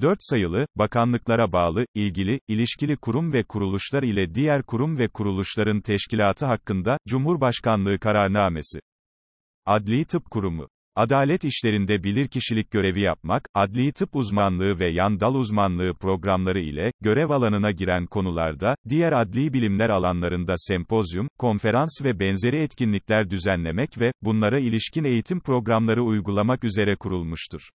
4 sayılı, bakanlıklara bağlı, ilgili, ilişkili kurum ve kuruluşlar ile diğer kurum ve kuruluşların teşkilatı hakkında, Cumhurbaşkanlığı kararnamesi. Adli Tıp Kurumu. Adalet işlerinde bilirkişilik görevi yapmak, adli tıp uzmanlığı ve yan dal uzmanlığı programları ile, görev alanına giren konularda, diğer adli bilimler alanlarında sempozyum, konferans ve benzeri etkinlikler düzenlemek ve, bunlara ilişkin eğitim programları uygulamak üzere kurulmuştur.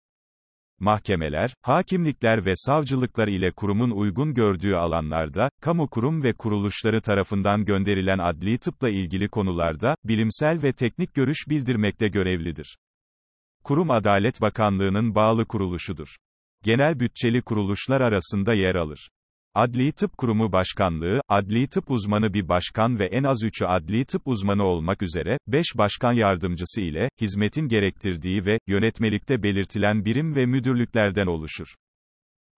Mahkemeler, hakimlikler ve savcılıklar ile kurumun uygun gördüğü alanlarda, kamu kurum ve kuruluşları tarafından gönderilen adli tıpla ilgili konularda, bilimsel ve teknik görüş bildirmekte görevlidir. Kurum Adalet Bakanlığı'nın bağlı kuruluşudur. Genel bütçeli kuruluşlar arasında yer alır. Adli Tıp Kurumu Başkanlığı, adli tıp uzmanı bir başkan ve en az üçü adli tıp uzmanı olmak üzere, beş başkan yardımcısı ile, hizmetin gerektirdiği ve, yönetmelikte belirtilen birim ve müdürlüklerden oluşur.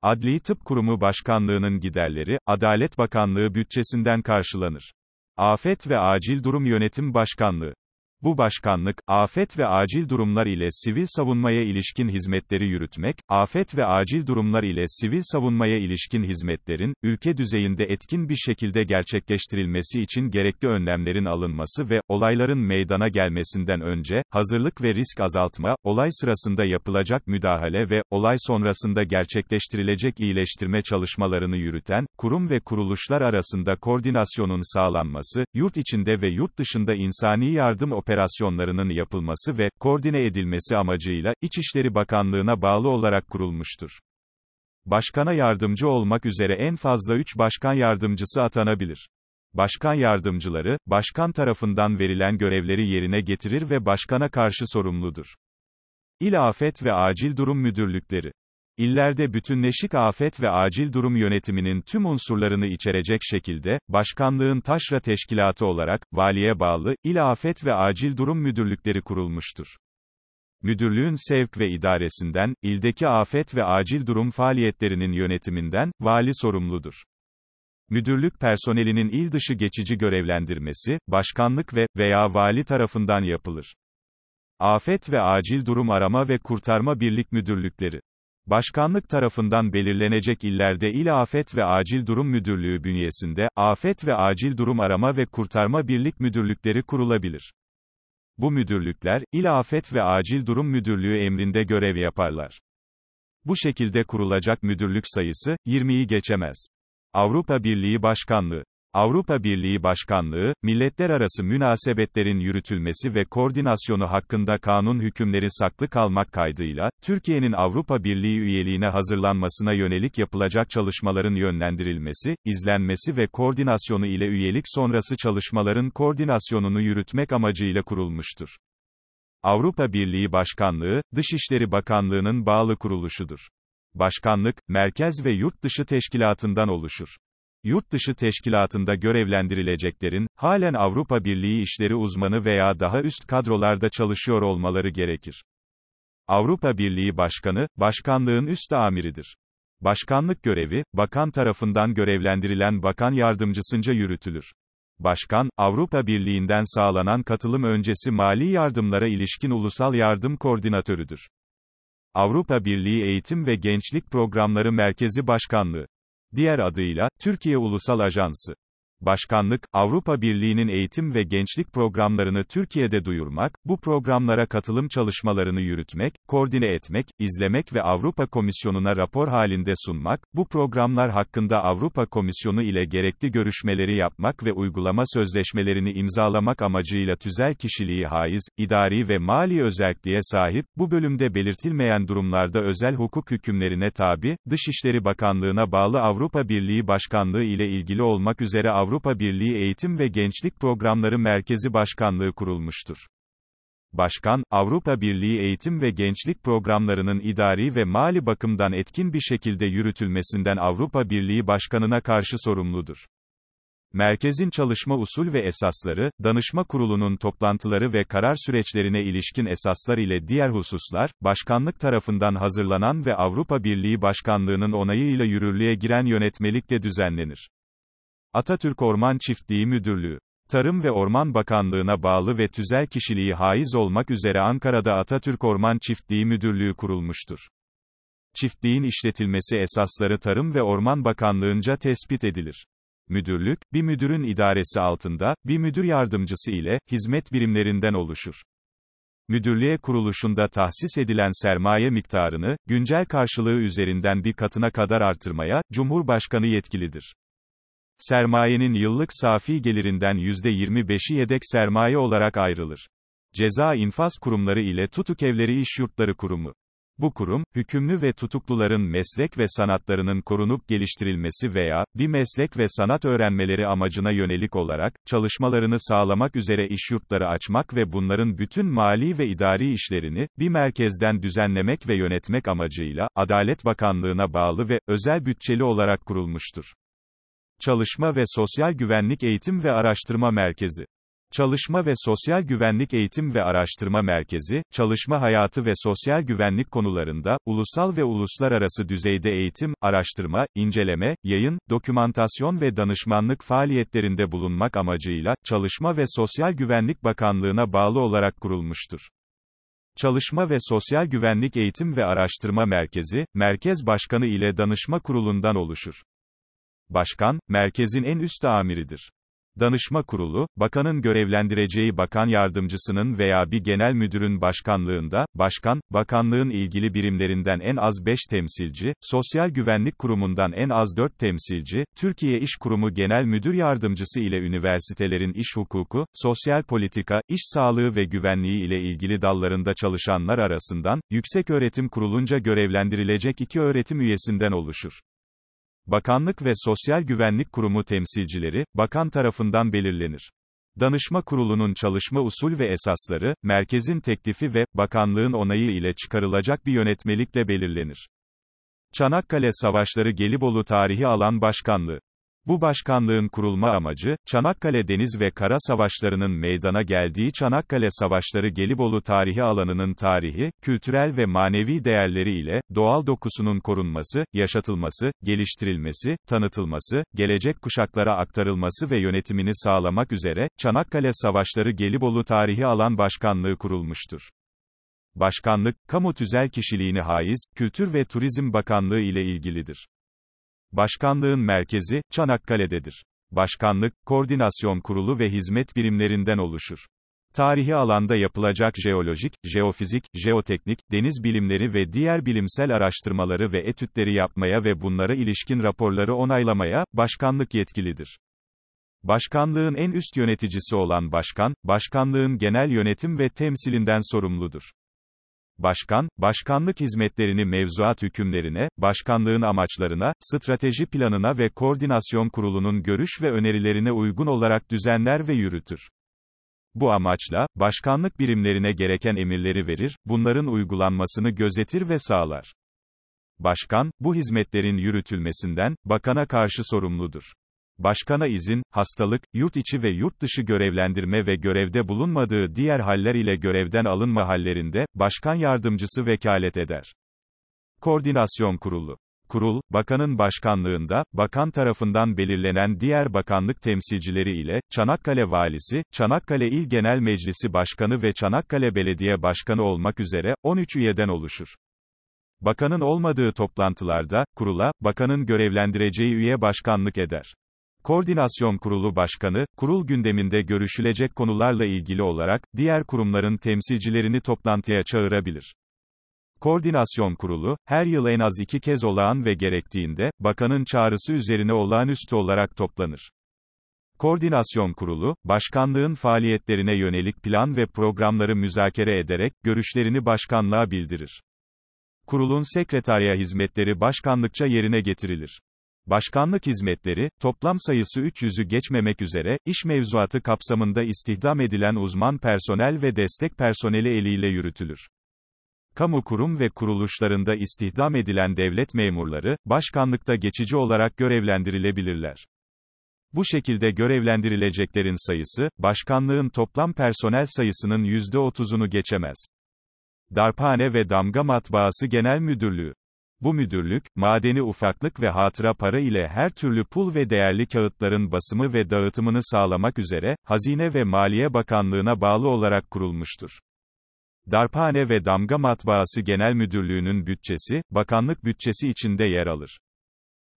Adli Tıp Kurumu Başkanlığı'nın giderleri, Adalet Bakanlığı bütçesinden karşılanır. Afet ve Acil Durum Yönetim Başkanlığı bu başkanlık, afet ve acil durumlar ile sivil savunmaya ilişkin hizmetleri yürütmek, afet ve acil durumlar ile sivil savunmaya ilişkin hizmetlerin, ülke düzeyinde etkin bir şekilde gerçekleştirilmesi için gerekli önlemlerin alınması ve, olayların meydana gelmesinden önce, hazırlık ve risk azaltma, olay sırasında yapılacak müdahale ve, olay sonrasında gerçekleştirilecek iyileştirme çalışmalarını yürüten, kurum ve kuruluşlar arasında koordinasyonun sağlanması, yurt içinde ve yurt dışında insani yardım operasyonlarının yapılması ve koordine edilmesi amacıyla İçişleri Bakanlığı'na bağlı olarak kurulmuştur. Başkana yardımcı olmak üzere en fazla 3 başkan yardımcısı atanabilir. Başkan yardımcıları, başkan tarafından verilen görevleri yerine getirir ve başkana karşı sorumludur. İl Afet ve Acil Durum Müdürlükleri İllerde bütünleşik afet ve acil durum yönetiminin tüm unsurlarını içerecek şekilde, başkanlığın taşra teşkilatı olarak, valiye bağlı, il afet ve acil durum müdürlükleri kurulmuştur. Müdürlüğün sevk ve idaresinden, ildeki afet ve acil durum faaliyetlerinin yönetiminden, vali sorumludur. Müdürlük personelinin il dışı geçici görevlendirmesi, başkanlık ve veya vali tarafından yapılır. Afet ve acil durum arama ve kurtarma birlik müdürlükleri Başkanlık tarafından belirlenecek illerde İl Afet ve Acil Durum Müdürlüğü bünyesinde, Afet ve Acil Durum Arama ve Kurtarma Birlik Müdürlükleri kurulabilir. Bu müdürlükler, İl Afet ve Acil Durum Müdürlüğü emrinde görev yaparlar. Bu şekilde kurulacak müdürlük sayısı, 20'yi geçemez. Avrupa Birliği Başkanlığı Avrupa Birliği Başkanlığı, milletler arası münasebetlerin yürütülmesi ve koordinasyonu hakkında kanun hükümleri saklı kalmak kaydıyla, Türkiye'nin Avrupa Birliği üyeliğine hazırlanmasına yönelik yapılacak çalışmaların yönlendirilmesi, izlenmesi ve koordinasyonu ile üyelik sonrası çalışmaların koordinasyonunu yürütmek amacıyla kurulmuştur. Avrupa Birliği Başkanlığı, Dışişleri Bakanlığı'nın bağlı kuruluşudur. Başkanlık, merkez ve yurt dışı teşkilatından oluşur yurt dışı teşkilatında görevlendirileceklerin, halen Avrupa Birliği işleri uzmanı veya daha üst kadrolarda çalışıyor olmaları gerekir. Avrupa Birliği Başkanı, başkanlığın üst amiridir. Başkanlık görevi, bakan tarafından görevlendirilen bakan yardımcısınca yürütülür. Başkan, Avrupa Birliği'nden sağlanan katılım öncesi mali yardımlara ilişkin ulusal yardım koordinatörüdür. Avrupa Birliği Eğitim ve Gençlik Programları Merkezi Başkanlığı Diğer adıyla, Türkiye Ulusal Ajansı. Başkanlık, Avrupa Birliği'nin eğitim ve gençlik programlarını Türkiye'de duyurmak, bu programlara katılım çalışmalarını yürütmek, koordine etmek, izlemek ve Avrupa Komisyonu'na rapor halinde sunmak, bu programlar hakkında Avrupa Komisyonu ile gerekli görüşmeleri yapmak ve uygulama sözleşmelerini imzalamak amacıyla tüzel kişiliği haiz, idari ve mali özelliğe sahip, bu bölümde belirtilmeyen durumlarda özel hukuk hükümlerine tabi, Dışişleri Bakanlığı'na bağlı Avrupa Birliği Başkanlığı ile ilgili olmak üzere Avrupa Avrupa Birliği Eğitim ve Gençlik Programları Merkezi Başkanlığı kurulmuştur. Başkan, Avrupa Birliği eğitim ve gençlik programlarının idari ve mali bakımdan etkin bir şekilde yürütülmesinden Avrupa Birliği Başkanına karşı sorumludur. Merkezin çalışma usul ve esasları, danışma kurulunun toplantıları ve karar süreçlerine ilişkin esaslar ile diğer hususlar, başkanlık tarafından hazırlanan ve Avrupa Birliği Başkanlığının onayıyla yürürlüğe giren yönetmelikle düzenlenir. Atatürk Orman Çiftliği Müdürlüğü Tarım ve Orman Bakanlığı'na bağlı ve tüzel kişiliği haiz olmak üzere Ankara'da Atatürk Orman Çiftliği Müdürlüğü kurulmuştur. Çiftliğin işletilmesi esasları Tarım ve Orman Bakanlığınca tespit edilir. Müdürlük, bir müdürün idaresi altında, bir müdür yardımcısı ile, hizmet birimlerinden oluşur. Müdürlüğe kuruluşunda tahsis edilen sermaye miktarını, güncel karşılığı üzerinden bir katına kadar artırmaya, Cumhurbaşkanı yetkilidir. Sermayenin yıllık safi gelirinden %25'i yedek sermaye olarak ayrılır. Ceza infaz kurumları ile tutuk evleri iş yurtları kurumu. Bu kurum, hükümlü ve tutukluların meslek ve sanatlarının korunup geliştirilmesi veya, bir meslek ve sanat öğrenmeleri amacına yönelik olarak, çalışmalarını sağlamak üzere iş yurtları açmak ve bunların bütün mali ve idari işlerini, bir merkezden düzenlemek ve yönetmek amacıyla, Adalet Bakanlığına bağlı ve, özel bütçeli olarak kurulmuştur. Çalışma ve Sosyal Güvenlik Eğitim ve Araştırma Merkezi Çalışma ve Sosyal Güvenlik Eğitim ve Araştırma Merkezi, çalışma hayatı ve sosyal güvenlik konularında, ulusal ve uluslararası düzeyde eğitim, araştırma, inceleme, yayın, dokümantasyon ve danışmanlık faaliyetlerinde bulunmak amacıyla, Çalışma ve Sosyal Güvenlik Bakanlığına bağlı olarak kurulmuştur. Çalışma ve Sosyal Güvenlik Eğitim ve Araştırma Merkezi, Merkez Başkanı ile Danışma Kurulundan oluşur. Başkan, merkezin en üst amiridir. Danışma Kurulu, bakanın görevlendireceği bakan yardımcısının veya bir genel müdürün başkanlığında, başkan, bakanlığın ilgili birimlerinden en az 5 temsilci, Sosyal Güvenlik Kurumu'ndan en az 4 temsilci, Türkiye İş Kurumu Genel Müdür Yardımcısı ile üniversitelerin iş hukuku, sosyal politika, iş sağlığı ve güvenliği ile ilgili dallarında çalışanlar arasından, Yüksek Öğretim Kurulunca görevlendirilecek iki öğretim üyesinden oluşur. Bakanlık ve Sosyal Güvenlik Kurumu temsilcileri, bakan tarafından belirlenir. Danışma Kurulu'nun çalışma usul ve esasları, merkezin teklifi ve, bakanlığın onayı ile çıkarılacak bir yönetmelikle belirlenir. Çanakkale Savaşları Gelibolu Tarihi Alan Başkanlığı bu başkanlığın kurulma amacı, Çanakkale Deniz ve Kara Savaşlarının meydana geldiği Çanakkale Savaşları Gelibolu tarihi alanının tarihi, kültürel ve manevi değerleri ile, doğal dokusunun korunması, yaşatılması, geliştirilmesi, tanıtılması, gelecek kuşaklara aktarılması ve yönetimini sağlamak üzere, Çanakkale Savaşları Gelibolu tarihi alan başkanlığı kurulmuştur. Başkanlık, kamu tüzel kişiliğini haiz, Kültür ve Turizm Bakanlığı ile ilgilidir. Başkanlığın merkezi, Çanakkale'dedir. Başkanlık, koordinasyon kurulu ve hizmet birimlerinden oluşur. Tarihi alanda yapılacak jeolojik, jeofizik, jeoteknik, deniz bilimleri ve diğer bilimsel araştırmaları ve etütleri yapmaya ve bunlara ilişkin raporları onaylamaya, başkanlık yetkilidir. Başkanlığın en üst yöneticisi olan başkan, başkanlığın genel yönetim ve temsilinden sorumludur. Başkan, başkanlık hizmetlerini mevzuat hükümlerine, başkanlığın amaçlarına, strateji planına ve koordinasyon kurulunun görüş ve önerilerine uygun olarak düzenler ve yürütür. Bu amaçla, başkanlık birimlerine gereken emirleri verir, bunların uygulanmasını gözetir ve sağlar. Başkan, bu hizmetlerin yürütülmesinden, bakana karşı sorumludur. Başkana izin, hastalık, yurt içi ve yurt dışı görevlendirme ve görevde bulunmadığı diğer haller ile görevden alınma hallerinde, başkan yardımcısı vekalet eder. Koordinasyon Kurulu Kurul, bakanın başkanlığında, bakan tarafından belirlenen diğer bakanlık temsilcileri ile, Çanakkale Valisi, Çanakkale İl Genel Meclisi Başkanı ve Çanakkale Belediye Başkanı olmak üzere, 13 üyeden oluşur. Bakanın olmadığı toplantılarda, kurula, bakanın görevlendireceği üye başkanlık eder. Koordinasyon Kurulu Başkanı, kurul gündeminde görüşülecek konularla ilgili olarak, diğer kurumların temsilcilerini toplantıya çağırabilir. Koordinasyon Kurulu, her yıl en az iki kez olağan ve gerektiğinde, bakanın çağrısı üzerine olağanüstü olarak toplanır. Koordinasyon Kurulu, başkanlığın faaliyetlerine yönelik plan ve programları müzakere ederek, görüşlerini başkanlığa bildirir. Kurulun sekreterya hizmetleri başkanlıkça yerine getirilir. Başkanlık hizmetleri, toplam sayısı 300'ü geçmemek üzere, iş mevzuatı kapsamında istihdam edilen uzman personel ve destek personeli eliyle yürütülür. Kamu kurum ve kuruluşlarında istihdam edilen devlet memurları, başkanlıkta geçici olarak görevlendirilebilirler. Bu şekilde görevlendirileceklerin sayısı, başkanlığın toplam personel sayısının %30'unu geçemez. Darphane ve Damga Matbaası Genel Müdürlüğü bu müdürlük, madeni ufaklık ve hatıra para ile her türlü pul ve değerli kağıtların basımı ve dağıtımını sağlamak üzere, Hazine ve Maliye Bakanlığına bağlı olarak kurulmuştur. Darphane ve Damga Matbaası Genel Müdürlüğü'nün bütçesi, bakanlık bütçesi içinde yer alır.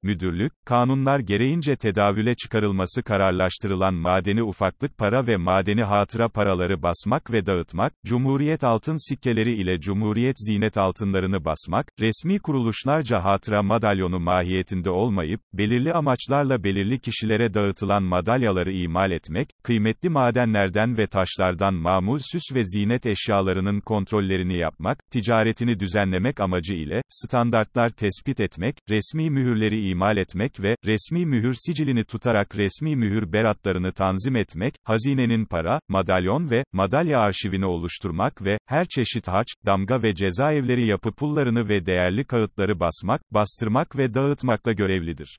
Müdürlük, kanunlar gereğince tedavüle çıkarılması kararlaştırılan madeni ufaklık para ve madeni hatıra paraları basmak ve dağıtmak, Cumhuriyet altın sikkeleri ile Cumhuriyet zinet altınlarını basmak, resmi kuruluşlarca hatıra madalyonu mahiyetinde olmayıp, belirli amaçlarla belirli kişilere dağıtılan madalyaları imal etmek, kıymetli madenlerden ve taşlardan mamul süs ve zinet eşyalarının kontrollerini yapmak, ticaretini düzenlemek amacı ile, standartlar tespit etmek, resmi mühürleri imal imal etmek ve, resmi mühür sicilini tutarak resmi mühür beratlarını tanzim etmek, hazinenin para, madalyon ve, madalya arşivini oluşturmak ve, her çeşit haç, damga ve cezaevleri yapı pullarını ve değerli kağıtları basmak, bastırmak ve dağıtmakla görevlidir.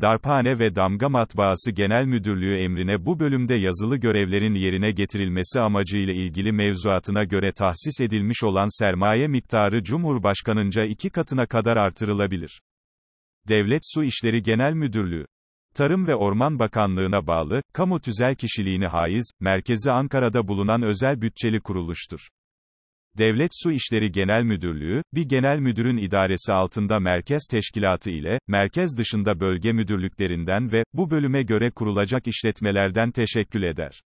Darphane ve Damga Matbaası Genel Müdürlüğü emrine bu bölümde yazılı görevlerin yerine getirilmesi amacıyla ilgili mevzuatına göre tahsis edilmiş olan sermaye miktarı Cumhurbaşkanınca iki katına kadar artırılabilir. Devlet Su İşleri Genel Müdürlüğü Tarım ve Orman Bakanlığı'na bağlı, kamu tüzel kişiliğini haiz, merkezi Ankara'da bulunan özel bütçeli kuruluştur. Devlet Su İşleri Genel Müdürlüğü, bir genel müdürün idaresi altında merkez teşkilatı ile, merkez dışında bölge müdürlüklerinden ve, bu bölüme göre kurulacak işletmelerden teşekkül eder.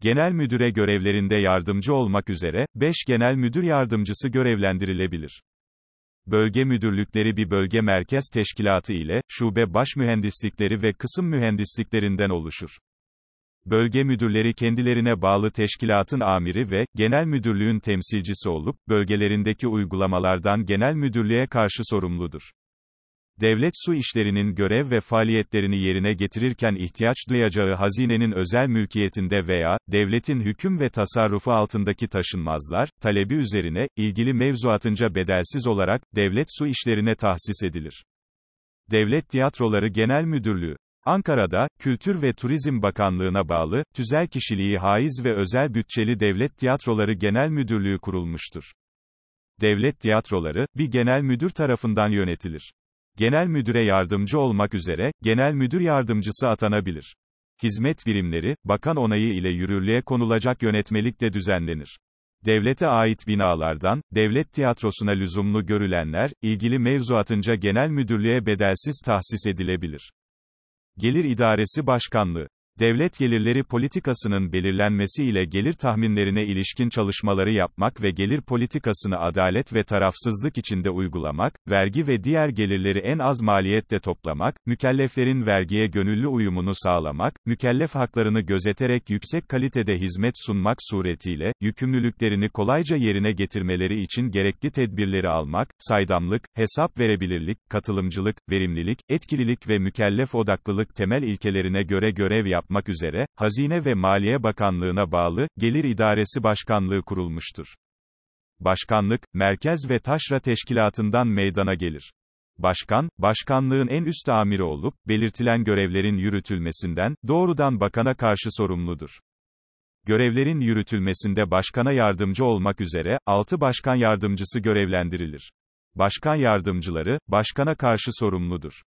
Genel müdüre görevlerinde yardımcı olmak üzere, 5 genel müdür yardımcısı görevlendirilebilir. Bölge müdürlükleri bir bölge merkez teşkilatı ile, şube baş mühendislikleri ve kısım mühendisliklerinden oluşur. Bölge müdürleri kendilerine bağlı teşkilatın amiri ve, genel müdürlüğün temsilcisi olup, bölgelerindeki uygulamalardan genel müdürlüğe karşı sorumludur. Devlet su işlerinin görev ve faaliyetlerini yerine getirirken ihtiyaç duyacağı hazinenin özel mülkiyetinde veya, devletin hüküm ve tasarrufu altındaki taşınmazlar, talebi üzerine, ilgili mevzuatınca bedelsiz olarak, devlet su işlerine tahsis edilir. Devlet Tiyatroları Genel Müdürlüğü Ankara'da, Kültür ve Turizm Bakanlığı'na bağlı, tüzel kişiliği haiz ve özel bütçeli Devlet Tiyatroları Genel Müdürlüğü kurulmuştur. Devlet tiyatroları, bir genel müdür tarafından yönetilir. Genel müdüre yardımcı olmak üzere, genel müdür yardımcısı atanabilir. Hizmet birimleri, bakan onayı ile yürürlüğe konulacak yönetmelikle düzenlenir. Devlete ait binalardan, devlet tiyatrosuna lüzumlu görülenler, ilgili mevzuatınca genel müdürlüğe bedelsiz tahsis edilebilir. Gelir İdaresi Başkanlığı Devlet gelirleri politikasının belirlenmesi ile gelir tahminlerine ilişkin çalışmaları yapmak ve gelir politikasını adalet ve tarafsızlık içinde uygulamak, vergi ve diğer gelirleri en az maliyette toplamak, mükelleflerin vergiye gönüllü uyumunu sağlamak, mükellef haklarını gözeterek yüksek kalitede hizmet sunmak suretiyle, yükümlülüklerini kolayca yerine getirmeleri için gerekli tedbirleri almak, saydamlık, hesap verebilirlik, katılımcılık, verimlilik, etkililik ve mükellef odaklılık temel ilkelerine göre görev yapmak, yapmak üzere, Hazine ve Maliye Bakanlığı'na bağlı, Gelir İdaresi Başkanlığı kurulmuştur. Başkanlık, Merkez ve Taşra Teşkilatı'ndan meydana gelir. Başkan, başkanlığın en üst amiri olup, belirtilen görevlerin yürütülmesinden, doğrudan bakana karşı sorumludur. Görevlerin yürütülmesinde başkana yardımcı olmak üzere, 6 başkan yardımcısı görevlendirilir. Başkan yardımcıları, başkana karşı sorumludur.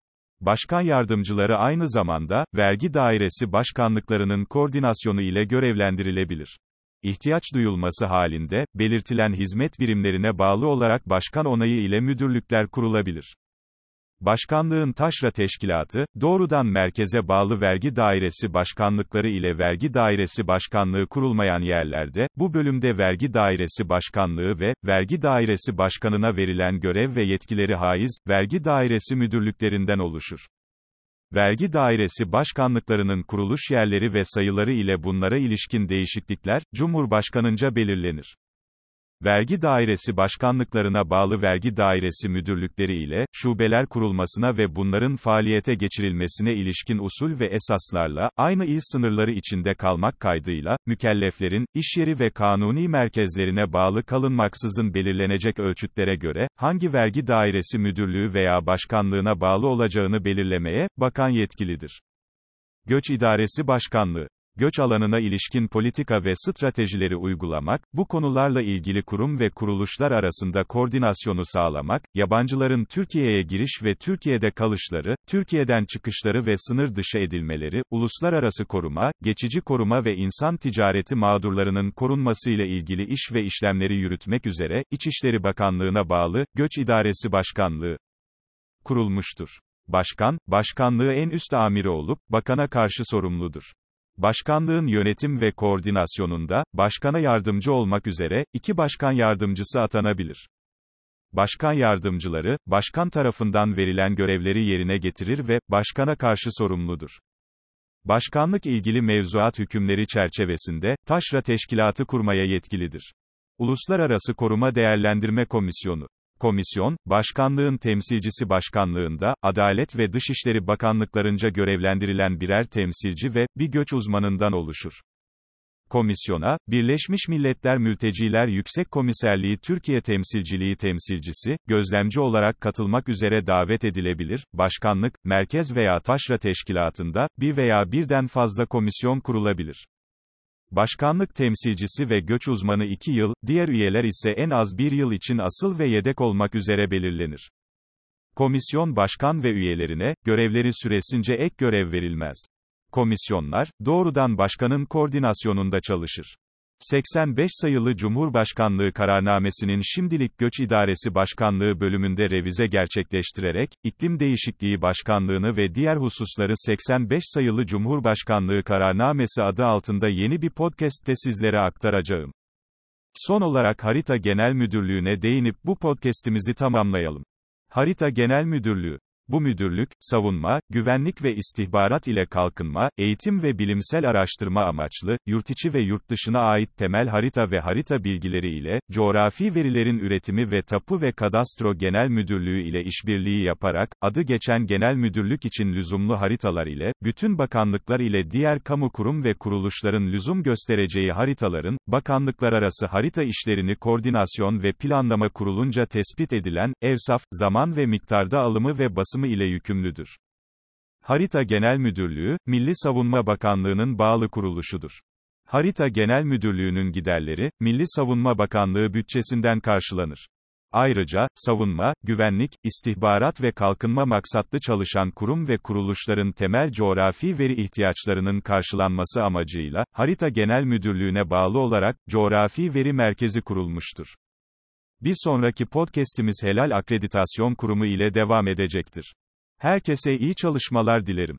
Başkan yardımcıları aynı zamanda, vergi dairesi başkanlıklarının koordinasyonu ile görevlendirilebilir. İhtiyaç duyulması halinde, belirtilen hizmet birimlerine bağlı olarak başkan onayı ile müdürlükler kurulabilir. Başkanlığın taşra teşkilatı, doğrudan merkeze bağlı vergi dairesi başkanlıkları ile vergi dairesi başkanlığı kurulmayan yerlerde, bu bölümde vergi dairesi başkanlığı ve, vergi dairesi başkanına verilen görev ve yetkileri haiz, vergi dairesi müdürlüklerinden oluşur. Vergi dairesi başkanlıklarının kuruluş yerleri ve sayıları ile bunlara ilişkin değişiklikler, Cumhurbaşkanınca belirlenir. Vergi dairesi başkanlıklarına bağlı vergi dairesi müdürlükleri ile, şubeler kurulmasına ve bunların faaliyete geçirilmesine ilişkin usul ve esaslarla, aynı il sınırları içinde kalmak kaydıyla, mükelleflerin, işyeri ve kanuni merkezlerine bağlı kalınmaksızın belirlenecek ölçütlere göre, hangi vergi dairesi müdürlüğü veya başkanlığına bağlı olacağını belirlemeye, bakan yetkilidir. Göç İdaresi Başkanlığı göç alanına ilişkin politika ve stratejileri uygulamak, bu konularla ilgili kurum ve kuruluşlar arasında koordinasyonu sağlamak, yabancıların Türkiye'ye giriş ve Türkiye'de kalışları, Türkiye'den çıkışları ve sınır dışı edilmeleri, uluslararası koruma, geçici koruma ve insan ticareti mağdurlarının korunması ile ilgili iş ve işlemleri yürütmek üzere, İçişleri Bakanlığı'na bağlı, Göç İdaresi Başkanlığı kurulmuştur. Başkan, başkanlığı en üst amiri olup, bakana karşı sorumludur. Başkanlığın yönetim ve koordinasyonunda, başkana yardımcı olmak üzere, iki başkan yardımcısı atanabilir. Başkan yardımcıları, başkan tarafından verilen görevleri yerine getirir ve, başkana karşı sorumludur. Başkanlık ilgili mevzuat hükümleri çerçevesinde, taşra teşkilatı kurmaya yetkilidir. Uluslararası Koruma Değerlendirme Komisyonu Komisyon, başkanlığın temsilcisi başkanlığında, Adalet ve Dışişleri Bakanlıklarınca görevlendirilen birer temsilci ve, bir göç uzmanından oluşur. Komisyona, Birleşmiş Milletler Mülteciler Yüksek Komiserliği Türkiye Temsilciliği temsilcisi, gözlemci olarak katılmak üzere davet edilebilir, başkanlık, merkez veya taşra teşkilatında, bir veya birden fazla komisyon kurulabilir. Başkanlık temsilcisi ve göç uzmanı 2 yıl, diğer üyeler ise en az 1 yıl için asıl ve yedek olmak üzere belirlenir. Komisyon başkan ve üyelerine, görevleri süresince ek görev verilmez. Komisyonlar, doğrudan başkanın koordinasyonunda çalışır. 85 sayılı Cumhurbaşkanlığı kararnamesinin şimdilik Göç İdaresi Başkanlığı bölümünde revize gerçekleştirerek, iklim değişikliği başkanlığını ve diğer hususları 85 sayılı Cumhurbaşkanlığı kararnamesi adı altında yeni bir podcast'te sizlere aktaracağım. Son olarak Harita Genel Müdürlüğü'ne değinip bu podcast'imizi tamamlayalım. Harita Genel Müdürlüğü bu müdürlük, savunma, güvenlik ve istihbarat ile kalkınma, eğitim ve bilimsel araştırma amaçlı, yurtiçi ve yurt dışına ait temel harita ve harita bilgileri ile, coğrafi verilerin üretimi ve tapu ve kadastro genel müdürlüğü ile işbirliği yaparak, adı geçen genel müdürlük için lüzumlu haritalar ile, bütün bakanlıklar ile diğer kamu kurum ve kuruluşların lüzum göstereceği haritaların, bakanlıklar arası harita işlerini koordinasyon ve planlama kurulunca tespit edilen, evsaf, zaman ve miktarda alımı ve basımı basımı ile yükümlüdür. Harita Genel Müdürlüğü, Milli Savunma Bakanlığı'nın bağlı kuruluşudur. Harita Genel Müdürlüğü'nün giderleri, Milli Savunma Bakanlığı bütçesinden karşılanır. Ayrıca, savunma, güvenlik, istihbarat ve kalkınma maksatlı çalışan kurum ve kuruluşların temel coğrafi veri ihtiyaçlarının karşılanması amacıyla, Harita Genel Müdürlüğü'ne bağlı olarak, Coğrafi Veri Merkezi kurulmuştur. Bir sonraki podcast'imiz Helal Akreditasyon Kurumu ile devam edecektir. Herkese iyi çalışmalar dilerim.